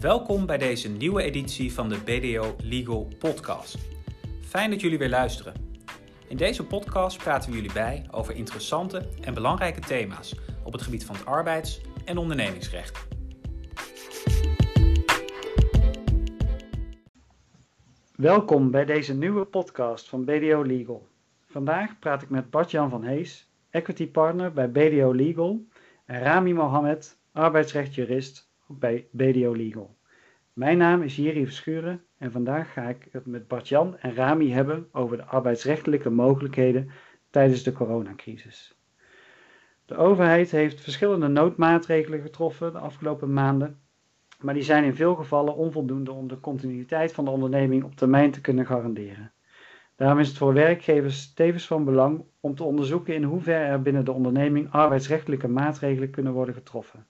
Welkom bij deze nieuwe editie van de BDO Legal Podcast. Fijn dat jullie weer luisteren. In deze podcast praten we jullie bij over interessante en belangrijke thema's op het gebied van het arbeids- en ondernemingsrecht. Welkom bij deze nieuwe podcast van BDO Legal. Vandaag praat ik met Bart-Jan van Hees, equity partner bij BDO Legal, en Rami Mohammed, arbeidsrechtjurist bij BDO Legal. Mijn naam is Jiri Verschuren en vandaag ga ik het met Bart-Jan en Rami hebben over de arbeidsrechtelijke mogelijkheden tijdens de coronacrisis. De overheid heeft verschillende noodmaatregelen getroffen de afgelopen maanden, maar die zijn in veel gevallen onvoldoende om de continuïteit van de onderneming op termijn te kunnen garanderen. Daarom is het voor werkgevers tevens van belang om te onderzoeken in hoeverre er binnen de onderneming arbeidsrechtelijke maatregelen kunnen worden getroffen.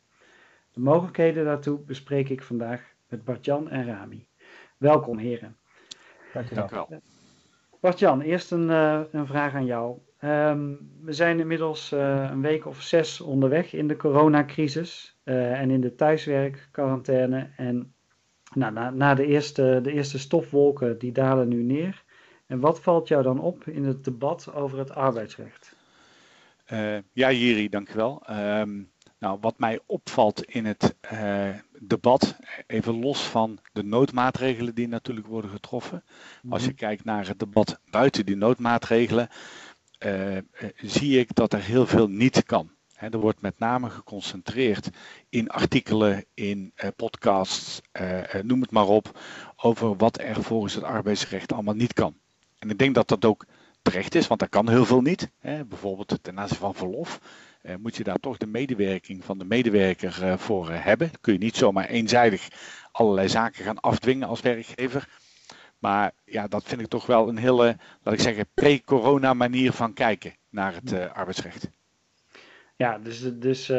De mogelijkheden daartoe bespreek ik vandaag met Bartjan en Rami. Welkom heren. Dank u wel. Bartjan, eerst een, uh, een vraag aan jou. Um, we zijn inmiddels uh, een week of zes onderweg in de coronacrisis uh, en in de thuiswerkquarantaine. En nou, na, na de, eerste, de eerste stofwolken die dalen nu neer. En wat valt jou dan op in het debat over het arbeidsrecht? ja, Jiri, dankjewel. Um, nou, wat mij opvalt in het uh, debat, even los van de noodmaatregelen die natuurlijk worden getroffen. Als je kijkt naar het debat buiten die noodmaatregelen, uh, zie ik dat er heel veel niet kan. He, er wordt met name geconcentreerd in artikelen, in podcasts, noem het maar op, over wat er volgens het arbeidsrecht allemaal niet kan. En ik denk dat dat ook terecht is, want er kan heel veel niet. Hè. Bijvoorbeeld ten aanzien van verlof moet je daar toch de medewerking van de medewerker uh, voor uh, hebben. Kun je niet zomaar eenzijdig allerlei zaken gaan afdwingen als werkgever. Maar ja, dat vind ik toch wel een hele, laat ik zeggen, pre-corona manier van kijken naar het arbeidsrecht. Ja, dus, dus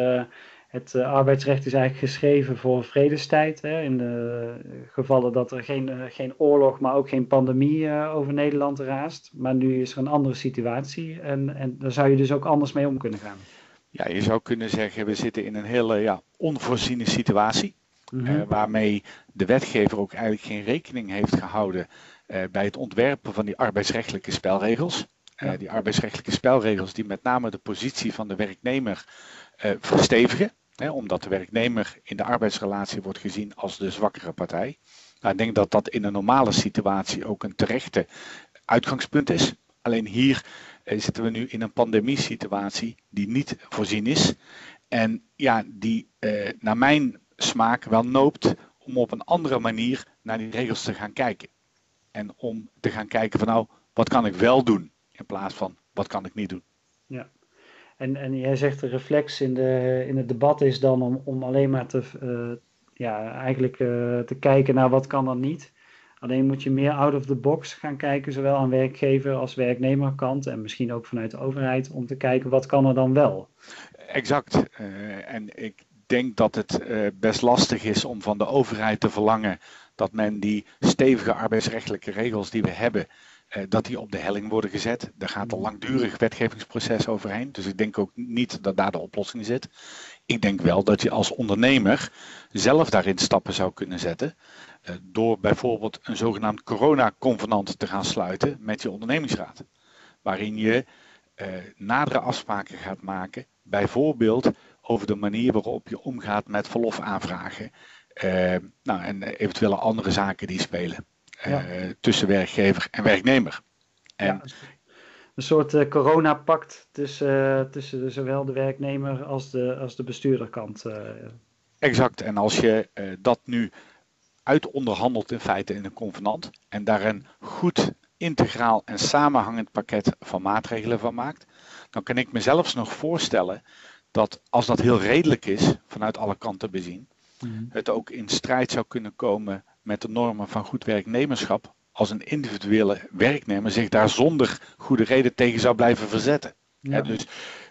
het arbeidsrecht is eigenlijk geschreven voor vredestijd. Hè, in de gevallen dat er geen, geen oorlog, maar ook geen pandemie over Nederland raast. Maar nu is er een andere situatie en, en daar zou je dus ook anders mee om kunnen gaan. Ja, je zou kunnen zeggen, we zitten in een hele ja, onvoorziene situatie. Mm -hmm. uh, waarmee de wetgever ook eigenlijk geen rekening heeft gehouden uh, bij het ontwerpen van die arbeidsrechtelijke spelregels. Uh, die arbeidsrechtelijke spelregels die met name de positie van de werknemer verstevigen. Hè, omdat de werknemer in de arbeidsrelatie wordt gezien als de zwakkere partij. Nou, ik denk dat dat in een normale situatie ook een terechte uitgangspunt is. Alleen hier zitten we nu in een pandemiesituatie die niet voorzien is. En ja, die eh, naar mijn smaak wel noopt om op een andere manier naar die regels te gaan kijken. En om te gaan kijken van nou, wat kan ik wel doen in plaats van wat kan ik niet doen. Ja, en, en jij zegt de reflex in, de, in het debat is dan om, om alleen maar te, uh, ja, eigenlijk te kijken naar wat kan er niet. Alleen moet je meer out of the box gaan kijken, zowel aan werkgever als werknemerkant en misschien ook vanuit de overheid, om te kijken wat kan er dan wel. Exact. Uh, en ik denk dat het uh, best lastig is om van de overheid te verlangen dat men die stevige arbeidsrechtelijke regels die we hebben, uh, dat die op de helling worden gezet. Daar gaat een langdurig wetgevingsproces overheen. Dus ik denk ook niet dat daar de oplossing zit. Ik denk wel dat je als ondernemer zelf daarin stappen zou kunnen zetten. Uh, door bijvoorbeeld een zogenaamd corona-convenant te gaan sluiten met je ondernemingsraad. Waarin je uh, nadere afspraken gaat maken. Bijvoorbeeld over de manier waarop je omgaat met verlofaanvragen. Uh, nou, en eventuele andere zaken die spelen. Ja. Tussen werkgever en werknemer. En, ja een soort uh, coronapact tussen, uh, tussen zowel de werknemer als de, als de bestuurderkant. Uh. Exact. En als je dat nu uitonderhandelt in feite in een convenant en daar een goed integraal en samenhangend pakket van maatregelen van maakt, dan kan ik mezelf nog voorstellen dat als dat heel redelijk is, vanuit alle kanten bezien, mm. het ook in strijd zou kunnen komen met de normen van goed werknemerschap als een individuele werknemer zich daar zonder goede reden tegen zou blijven verzetten. Ja. He, dus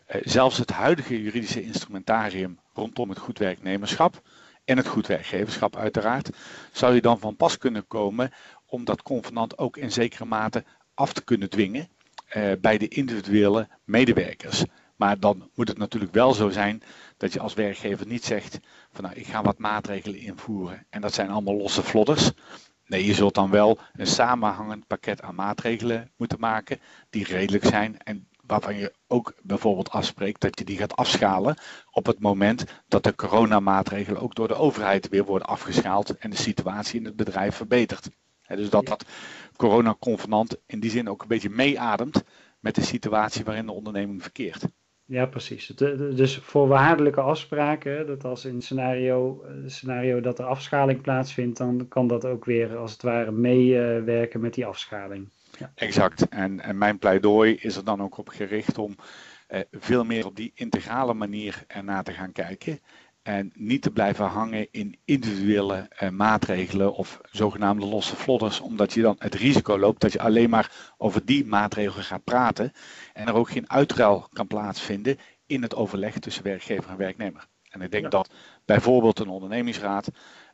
eh, zelfs het huidige juridische instrumentarium rondom het goed werknemerschap en het goed werkgeverschap uiteraard, zou je dan van pas kunnen komen om dat convenant ook in zekere mate af te kunnen dwingen eh, bij de individuele medewerkers. Maar dan moet het natuurlijk wel zo zijn dat je als werkgever niet zegt van nou ik ga wat maatregelen invoeren en dat zijn allemaal losse vlodders. Nee, je zult dan wel een samenhangend pakket aan maatregelen moeten maken die redelijk zijn en waarvan je ook bijvoorbeeld afspreekt dat je die gaat afschalen op het moment dat de coronamaatregelen ook door de overheid weer worden afgeschaald en de situatie in het bedrijf verbetert. dus dat dat coronaconvenant in die zin ook een beetje meeademt met de situatie waarin de onderneming verkeert. Ja, precies. Dus voorwaardelijke afspraken, dat als in scenario, eh, scenario dat er afschaling plaatsvindt, dan kan dat ook weer als het ware meewerken met die afschaling. Ja. Exact. En, en, mijn pleidooi is er dan ook op gericht om eh, veel meer op die integrale manier ernaar te gaan kijken. En niet te blijven hangen in individuele eh, maatregelen of zogenaamde losse vlodders, omdat je dan het risico loopt dat je alleen maar over die maatregelen gaat praten en er ook geen uitruil kan plaatsvinden in het overleg tussen werkgever en werknemer. En ik denk dat bijvoorbeeld een ondernemingsraad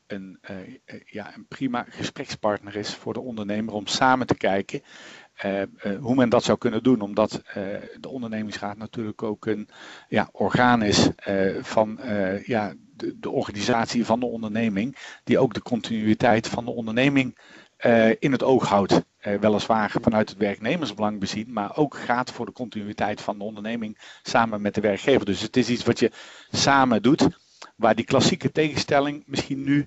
een, uh, ja, een prima gesprekspartner is voor de ondernemer om samen te kijken uh, uh, hoe men dat zou kunnen doen, omdat de ondernemingsraad natuurlijk ook een ja, orgaan is van ja, de, de, organisatie van de onderneming, die ook de continuïteit van de onderneming in het oog houdt. weliswaar vanuit het werknemersbelang bezien, maar ook gaat voor de continuïteit van de onderneming samen met de werkgever. Dus het is iets wat je samen doet waar die klassieke tegenstelling misschien nu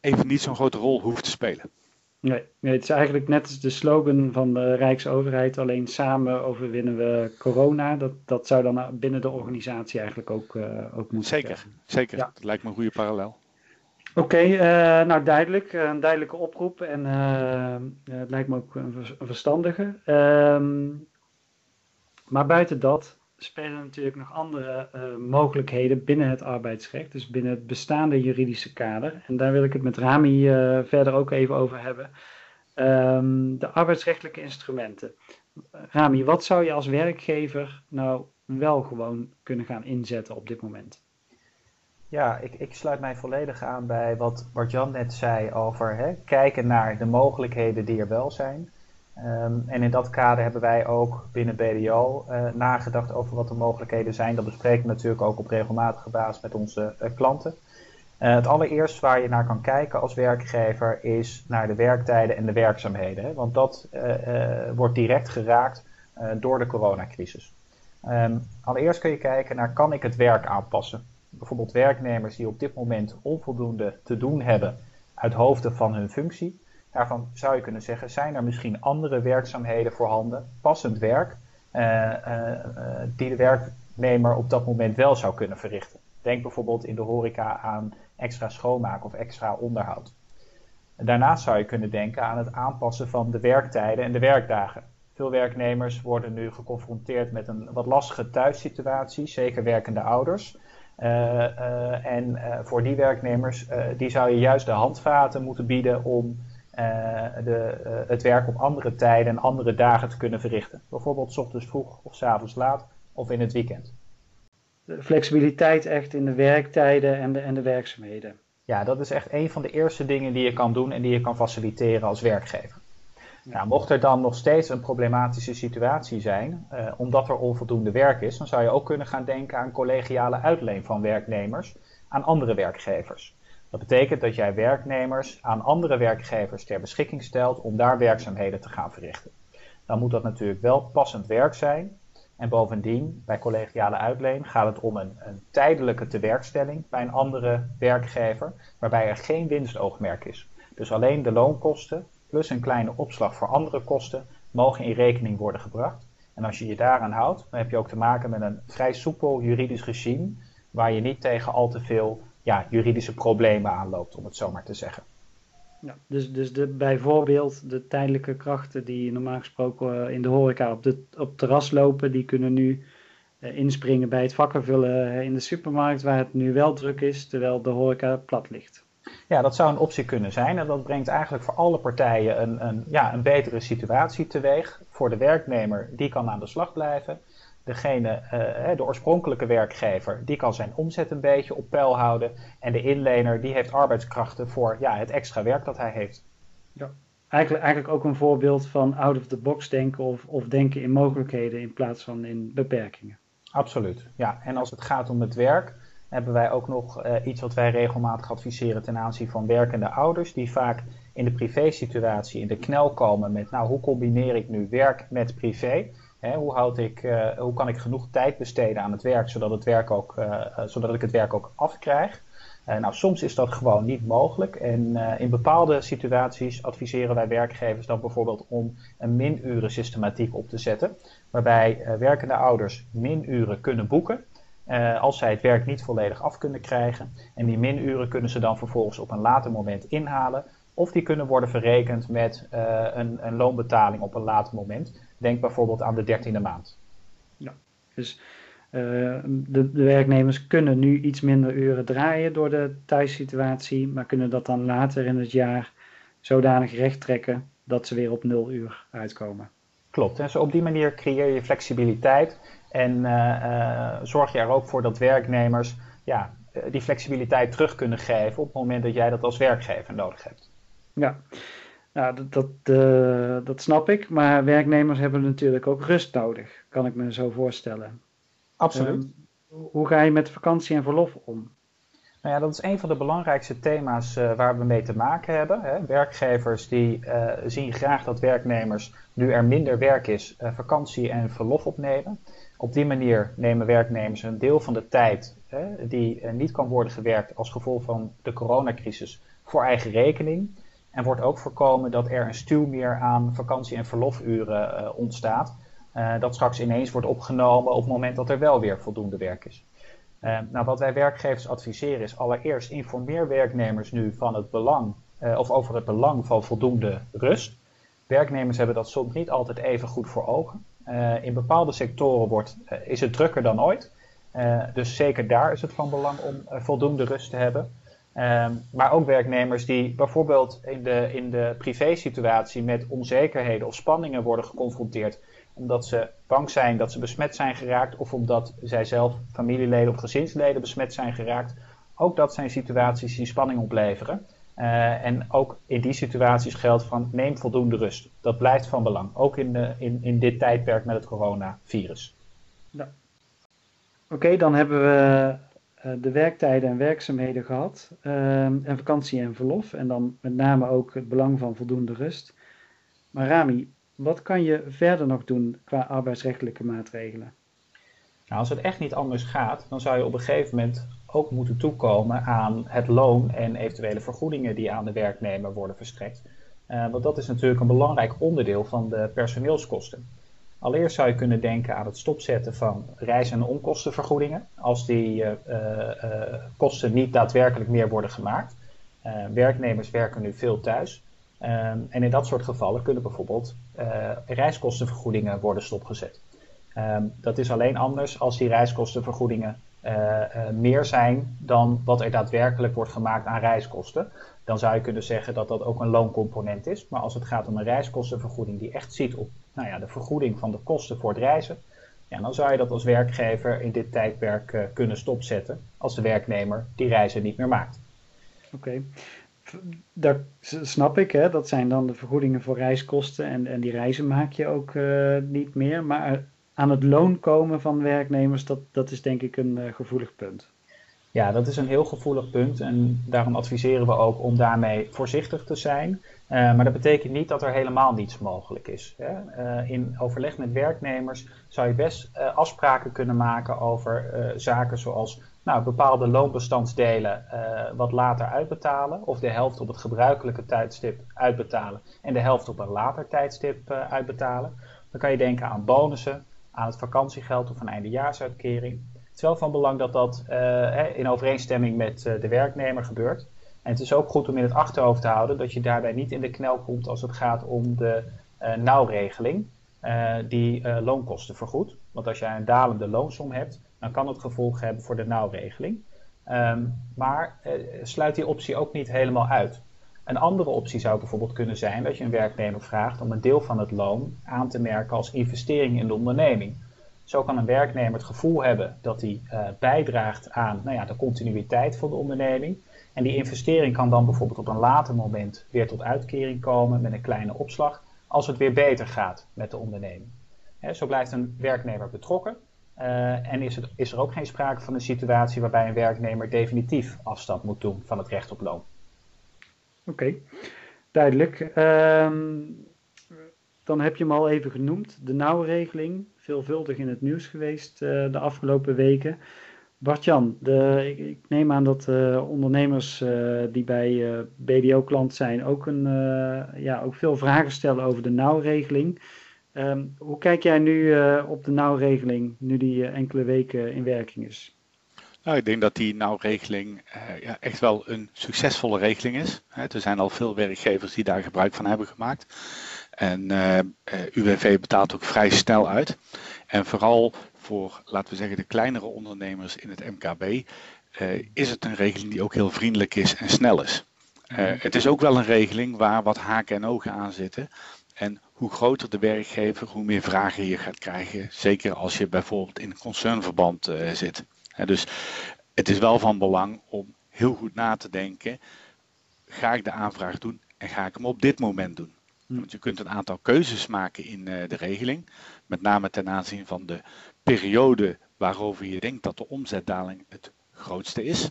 even niet zo'n grote rol hoeft te spelen. Nee, nee, het is eigenlijk net als de slogan van de Rijksoverheid, alleen samen overwinnen we corona. Dat, dat zou dan binnen de organisatie eigenlijk ook, uh, ook moeten Zeker, zeker. Ja. Dat lijkt me een goede parallel. Oké, uh, nou duidelijk, een duidelijke oproep en uh, het lijkt me ook een, verstandige. Ehm, maar buiten dat, spelen natuurlijk nog andere uh, mogelijkheden binnen het arbeidsrecht, dus binnen het bestaande juridische kader. En daar wil ik het met Rami uh, verder ook even over hebben. Um, de arbeidsrechtelijke instrumenten. Rami, wat zou je als werkgever nou wel gewoon kunnen gaan inzetten op dit moment? Ja, ik, ik sluit mij volledig aan bij wat Bart-Jan net zei over hè, kijken naar de mogelijkheden die er wel zijn. Um, en in dat kader hebben wij ook binnen BDO eh, nagedacht over wat de mogelijkheden zijn. Dat bespreken we natuurlijk ook op regelmatige basis met onze uh, klanten. Uh, het allereerst waar je naar kan kijken als werkgever is naar de werktijden en de werkzaamheden. Want dat wordt direct geraakt door de coronacrisis. Um, allereerst kun je kijken naar kan ik het werk aanpassen. Bijvoorbeeld werknemers die op dit moment onvoldoende te doen hebben uit hoofde van hun functie. Daarvan zou je kunnen zeggen, zijn er misschien andere werkzaamheden voorhanden, passend werk, uh, uh, die de werknemer op dat moment wel zou kunnen verrichten. Denk bijvoorbeeld in de horeca aan extra schoonmaak of extra onderhoud. Daarnaast zou je kunnen denken aan het aanpassen van de werktijden en de werkdagen. Veel werknemers worden nu geconfronteerd met een wat lastige thuissituatie, zeker werkende ouders. En voor die werknemers, die zou je juist de handvaten moeten bieden om de, uh, het werk op andere tijden en andere dagen te kunnen verrichten. Bijvoorbeeld s ochtends vroeg of s avonds laat of in het weekend. De flexibiliteit echt in de werktijden en de, en de werkzaamheden. Ja, dat is echt een van de eerste dingen die je kan doen en die je kan faciliteren als werkgever. Nou, mocht er dan nog steeds een problematische situatie zijn, uh, omdat er onvoldoende werk is, dan zou je ook kunnen gaan denken aan collegiale uitleen van werknemers aan andere werkgevers. Dat betekent dat jij werknemers aan andere werkgevers ter beschikking stelt om daar werkzaamheden te gaan verrichten. Dan moet dat natuurlijk wel passend werk zijn. En bovendien, bij collegiale uitleen gaat het om een, een tijdelijke tewerkstelling bij een andere werkgever, waarbij er geen winstoogmerk is. Dus alleen de loonkosten plus een kleine opslag voor andere kosten mogen in rekening worden gebracht. En als je je daaraan houdt, dan heb je ook te maken met een vrij soepel juridisch regime, waar je niet tegen al te veel ja, juridische problemen aanloopt, om het zo maar te zeggen. Ja, dus dus de, bijvoorbeeld de tijdelijke krachten die normaal gesproken eh, in de horeca op, de, op terras lopen, die kunnen nu uh, inspringen bij het vakkenvullen eh, in de supermarkt, waar het nu wel druk is, terwijl de horeca plat ligt. Ja, dat zou een optie kunnen zijn en dat brengt eigenlijk voor alle partijen een, een, ja, een betere situatie teweeg. Voor de werknemer, die kan aan de slag blijven degene, uh, de oorspronkelijke werkgever, die kan zijn omzet een beetje op peil houden. En de inlener, die heeft arbeidskrachten voor ja, het extra werk dat hij heeft. Ja, eigenlijk, eigenlijk ook een voorbeeld van out of the box denken of, of denken in mogelijkheden in plaats van in beperkingen. Absoluut, ja. En als het gaat om het werk, hebben wij ook nog uh, iets wat wij regelmatig adviseren ten aanzien van werkende ouders, die vaak in de privésituatie in de knel komen met, nou, hoe combineer ik nu werk met privé? Hoe, houd ik, uh, hoe kan ik genoeg tijd besteden aan het werk, zodat, het werk ook, uh, zodat ik het werk ook afkrijg? nou, soms is dat gewoon niet mogelijk. En in bepaalde situaties adviseren wij werkgevers dan bijvoorbeeld om een minuren systematiek op te zetten. Waarbij werkende ouders minuren kunnen boeken. Als zij het werk niet volledig af kunnen krijgen. En die minuren kunnen ze dan vervolgens op een later moment inhalen. Of die kunnen worden verrekend met een, een, loonbetaling op een later moment. Denk bijvoorbeeld aan de dertiende maand. Ja, dus uh, de, de, werknemers kunnen nu iets minder uren draaien door de thuissituatie. Maar kunnen dat dan later in het jaar zodanig recht trekken dat ze weer op nul uur uitkomen. Klopt, en zo op die manier creëer je flexibiliteit en uh, zorg je er ook voor dat werknemers ja, eh, die flexibiliteit terug kunnen geven op het moment dat jij dat als werkgever nodig hebt. Ja, nou, dat, dat, uh, dat snap ik. Maar werknemers hebben natuurlijk ook rust nodig, kan ik me zo voorstellen. Absoluut. Uh, hoe ga je met vakantie en verlof om? Nou ja, dat is een van de belangrijkste thema's uh, waar we mee te maken hebben. Hè. Werkgevers die zien graag dat werknemers, nu er minder werk is, vakantie en verlof opnemen. Op die manier nemen werknemers een deel van de tijd hè, die niet kan worden gewerkt als gevolg van de coronacrisis voor eigen rekening. En wordt ook voorkomen dat er een stuw meer aan vakantie- en verlofuren uh, ontstaat. Uh, dat straks ineens wordt opgenomen op het moment dat er wel weer voldoende werk is. nou, wat wij werkgevers adviseren is allereerst informeer werknemers nu van het belang of over het belang van voldoende rust. Werknemers hebben dat soms niet altijd even goed voor ogen. In bepaalde sectoren wordt, is het drukker dan ooit. Dus zeker daar is het van belang om voldoende rust te hebben. Ehm, maar ook werknemers die bijvoorbeeld in de, in de privésituatie met onzekerheden of spanningen worden geconfronteerd. Omdat ze bang zijn dat ze besmet zijn geraakt of omdat zij zelf familieleden of gezinsleden besmet zijn geraakt. Ook dat zijn situaties die spanning opleveren. Uh, en ook in die situaties geldt van neem voldoende rust. Dat blijft van belang, ook in, de, in, in dit tijdperk met het coronavirus. Ja. Oké, dan hebben we de werktijden en werkzaamheden gehad, uh, en vakantie en verlof, en dan met name ook het belang van voldoende rust. Maar Rami, wat kan je verder nog doen qua arbeidsrechtelijke maatregelen? Nou, als het echt niet anders gaat, dan zou je op een gegeven moment ook moeten toekomen aan het loon en eventuele vergoedingen die aan de werknemer worden verstrekt. Uh, want dat is natuurlijk een belangrijk onderdeel van de personeelskosten. Allereerst zou je kunnen denken aan het stopzetten van reis- en onkostenvergoedingen, als die uh, uh, kosten niet daadwerkelijk meer worden gemaakt. werknemers werken nu veel thuis. en in dat soort gevallen kunnen bijvoorbeeld reiskostenvergoedingen worden stopgezet. dat is alleen anders als die reiskostenvergoedingen meer zijn dan wat er daadwerkelijk wordt gemaakt aan reiskosten. Dan zou je kunnen zeggen dat dat ook een looncomponent is. Maar als het gaat om een reiskostenvergoeding die echt ziet op nou ja, de vergoeding van de kosten voor het reizen, ja, dan zou je dat als werkgever in dit tijdperk uh, kunnen stopzetten als de werknemer die reizen niet meer maakt. Oké, dat snap ik. Hè? Dat zijn dan de vergoedingen voor reiskosten en, en die reizen maak je ook niet meer. Maar aan het loon komen van werknemers, dat, dat is denk ik een uh, gevoelig punt. Ja, dat is een heel gevoelig punt en daarom adviseren we ook om daarmee voorzichtig te zijn. Uh, maar dat betekent niet dat er helemaal niets mogelijk is. Hè. Uh, in overleg met werknemers zou je best afspraken kunnen maken over zaken zoals nou, bepaalde loonbestandsdelen wat later uitbetalen of de helft op het gebruikelijke tijdstip uitbetalen en de helft op een later tijdstip uitbetalen. Dan kan je denken aan bonussen, aan het vakantiegeld of een eindejaarsuitkering. Het is wel van belang dat dat uh, in overeenstemming met uh, de werknemer gebeurt. En het is ook goed om in het achterhoofd te houden dat je daarbij niet in de knel komt als het gaat om de uh, nauwregeling die loonkosten vergoedt. Want als jij een dalende loonsom hebt, dan kan het gevolg hebben voor de nauwregeling. Um, maar sluit die optie ook niet helemaal uit. Een andere optie zou bijvoorbeeld kunnen zijn dat je een werknemer vraagt om een deel van het loon aan te merken als investering in de onderneming. Zo kan een werknemer het gevoel hebben dat hij uh, bijdraagt aan nou ja, de continuïteit van de onderneming. En die investering kan dan bijvoorbeeld op een later moment weer tot uitkering komen met een kleine opslag als het weer beter gaat met de onderneming. Zo blijft een werknemer betrokken en is, het, is er ook geen sprake van een situatie waarbij een werknemer definitief afstand moet doen van het recht op loon. Oké, duidelijk. Ehm, dan heb je hem al even genoemd, de nauwregeling, veelvuldig in het nieuws geweest de afgelopen weken. Bart-Jan, ik, ik, neem aan dat uh, ondernemers uh, die bij BDO-klant zijn ook, een, ja, ook veel vragen stellen over de nauwregeling. Um, hoe kijk jij nu op de nauwregeling, nu die enkele weken in werking is? Nou, ik denk dat die nauwregeling ja, echt wel een succesvolle regeling is. er zijn al veel werkgevers die daar gebruik van hebben gemaakt. En UWV betaalt ook vrij snel uit. En vooral voor, laten we zeggen, de kleinere ondernemers in het MKB, uh, eh, is het een regeling die ook heel vriendelijk is en snel is. Uh, het is ook wel een regeling waar wat haken en ogen aan zitten. En hoe groter de werkgever, hoe meer vragen je gaat krijgen. Zeker als je bijvoorbeeld in een concernverband uh, zit. dus het is wel van belang om heel goed na te denken. Ga ik de aanvraag doen en ga ik hem op dit moment doen? Hm. Want je kunt een aantal keuzes maken in de regeling. Met name ten aanzien van de periode waarover je denkt dat de omzetdaling het grootste is.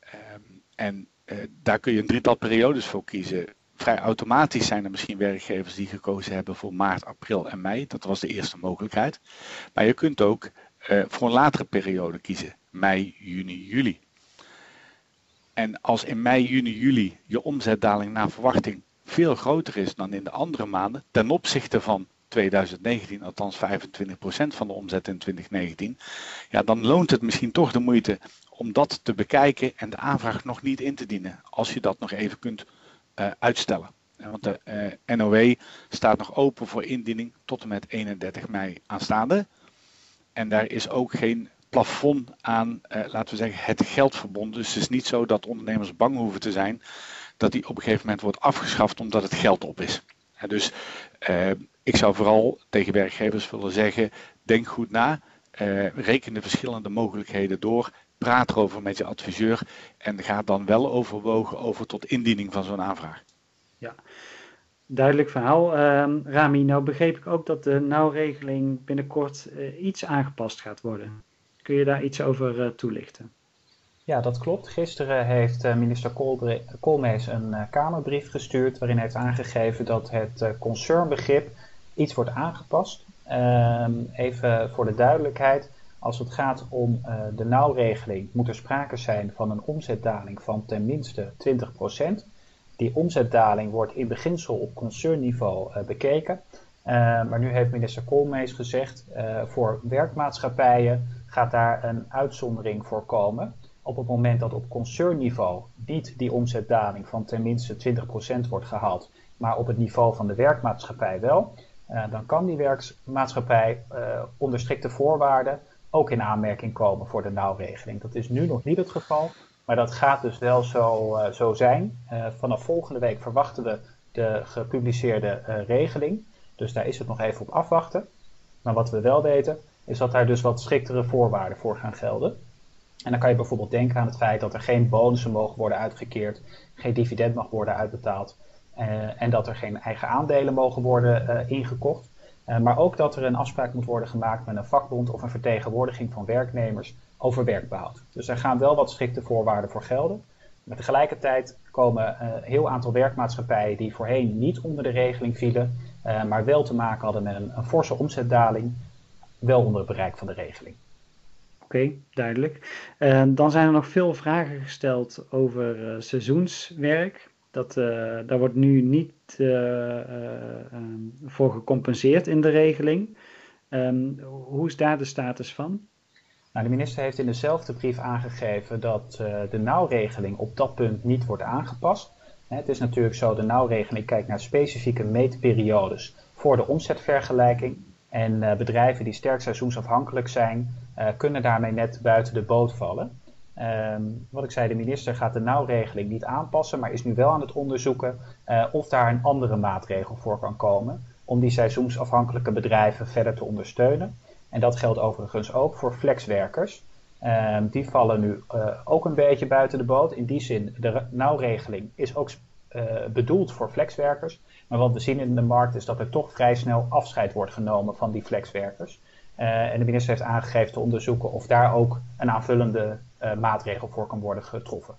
Ehm, en uh, daar kun je een drietal periodes voor kiezen. Vrij automatisch zijn er misschien werkgevers die gekozen hebben voor maart, april en mei. Dat was de eerste mogelijkheid. Maar je kunt ook uh, voor een latere periode kiezen. Mei, juni, juli. En als in mei, juni, juli je omzetdaling naar verwachting veel groter is dan in de andere maanden, ten opzichte van 2019, althans 25% van de omzet in 2019, ja, dan loont het misschien toch de moeite om dat te bekijken en de aanvraag nog niet in te dienen, als je dat nog even kunt uh, uitstellen. Want de uh, NOW staat nog open voor indiening tot en met 31 mei aanstaande. En daar is ook geen plafond aan, laten we zeggen, het geld verbonden. Dus het is niet zo dat ondernemers bang hoeven te zijn dat die op een gegeven moment wordt afgeschaft omdat het geld op is. dus ik zou vooral tegen werkgevers willen zeggen, denk goed na, uh, reken de verschillende mogelijkheden door, praat erover met je adviseur en ga dan wel overwogen over tot indiening van zo'n aanvraag. Ja, duidelijk verhaal. Uh, Rami, nou begreep ik ook dat de nauwregeling binnenkort uh, iets aangepast gaat worden. Kun je daar iets over toelichten? Ja, dat klopt. Gisteren heeft minister Koolmees een Kamerbrief gestuurd waarin hij heeft aangegeven dat het concernbegrip iets wordt aangepast. Ehm, even voor de duidelijkheid, als het gaat om de nauwregeling, moet er sprake zijn van een omzetdaling van ten minste 20%. Die omzetdaling wordt in beginsel op concernniveau bekeken. Uh, maar nu heeft minister Koolmees gezegd, voor werkmaatschappijen gaat daar een uitzondering voor komen. Op het moment dat op concernniveau niet die omzetdaling van ten minste 20% wordt gehaald, maar op het niveau van de werkmaatschappij wel, uh, dan kan die werkmaatschappij uh, onder strikte voorwaarden ook in aanmerking komen voor de nauwregeling. Dat is nu nog niet het geval, maar dat gaat dus wel zo, uh, zo zijn. vanaf volgende week verwachten we de gepubliceerde regeling. Dus daar is het nog even op afwachten. Maar wat we wel weten, is dat daar dus wat striktere voorwaarden voor gaan gelden. En dan kan je bijvoorbeeld denken aan het feit dat er geen bonussen mogen worden uitgekeerd, geen dividend mag worden uitbetaald. Uh, en dat er geen eigen aandelen mogen worden uh, ingekocht. Uh, maar ook dat er een afspraak moet worden gemaakt met een vakbond of een vertegenwoordiging van werknemers over werkbehoud. Dus er gaan wel wat strikte voorwaarden voor gelden. Maar tegelijkertijd komen een heel aantal werkmaatschappijen die voorheen niet onder de regeling vielen, maar wel te maken hadden met een, een forse omzetdaling, wel onder het bereik van de regeling. Oké, duidelijk. dan zijn er nog veel vragen gesteld over seizoenswerk. Dat, uh, daar wordt nu niet um, voor gecompenseerd in de regeling. Um, hoe is daar de status van? Nou, de minister heeft in dezelfde brief aangegeven dat de nauwregeling op dat punt niet wordt aangepast. Het is natuurlijk zo, de nauwregeling kijkt naar specifieke meetperiodes voor de omzetvergelijking. En bedrijven die sterk seizoensafhankelijk zijn, kunnen daarmee net buiten de boot vallen. Um, wat ik zei, de minister gaat de nauwregeling niet aanpassen, maar is nu wel aan het onderzoeken uh, of daar een andere maatregel voor kan komen om die seizoensafhankelijke bedrijven verder te ondersteunen. En dat geldt overigens ook voor flexwerkers. Um, die vallen nu uh, ook een beetje buiten de boot. In die zin, de nauwregeling is ook bedoeld voor flexwerkers. Maar wat we zien in de markt is dat er toch vrij snel afscheid wordt genomen van die flexwerkers. En de minister heeft aangegeven te onderzoeken of daar ook een aanvullende maatregel voor kan worden getroffen.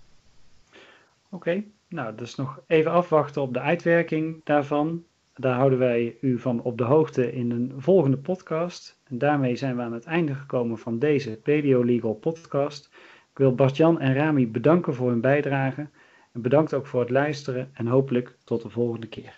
Oké, nou dus nog even afwachten op de uitwerking daarvan. Daar houden wij u van op de hoogte in een volgende podcast. En daarmee zijn we aan het einde gekomen van deze PDO Legal podcast. Ik wil Bart-Jan en Rami bedanken voor hun bijdrage. En bedankt ook voor het luisteren en hopelijk tot de volgende keer.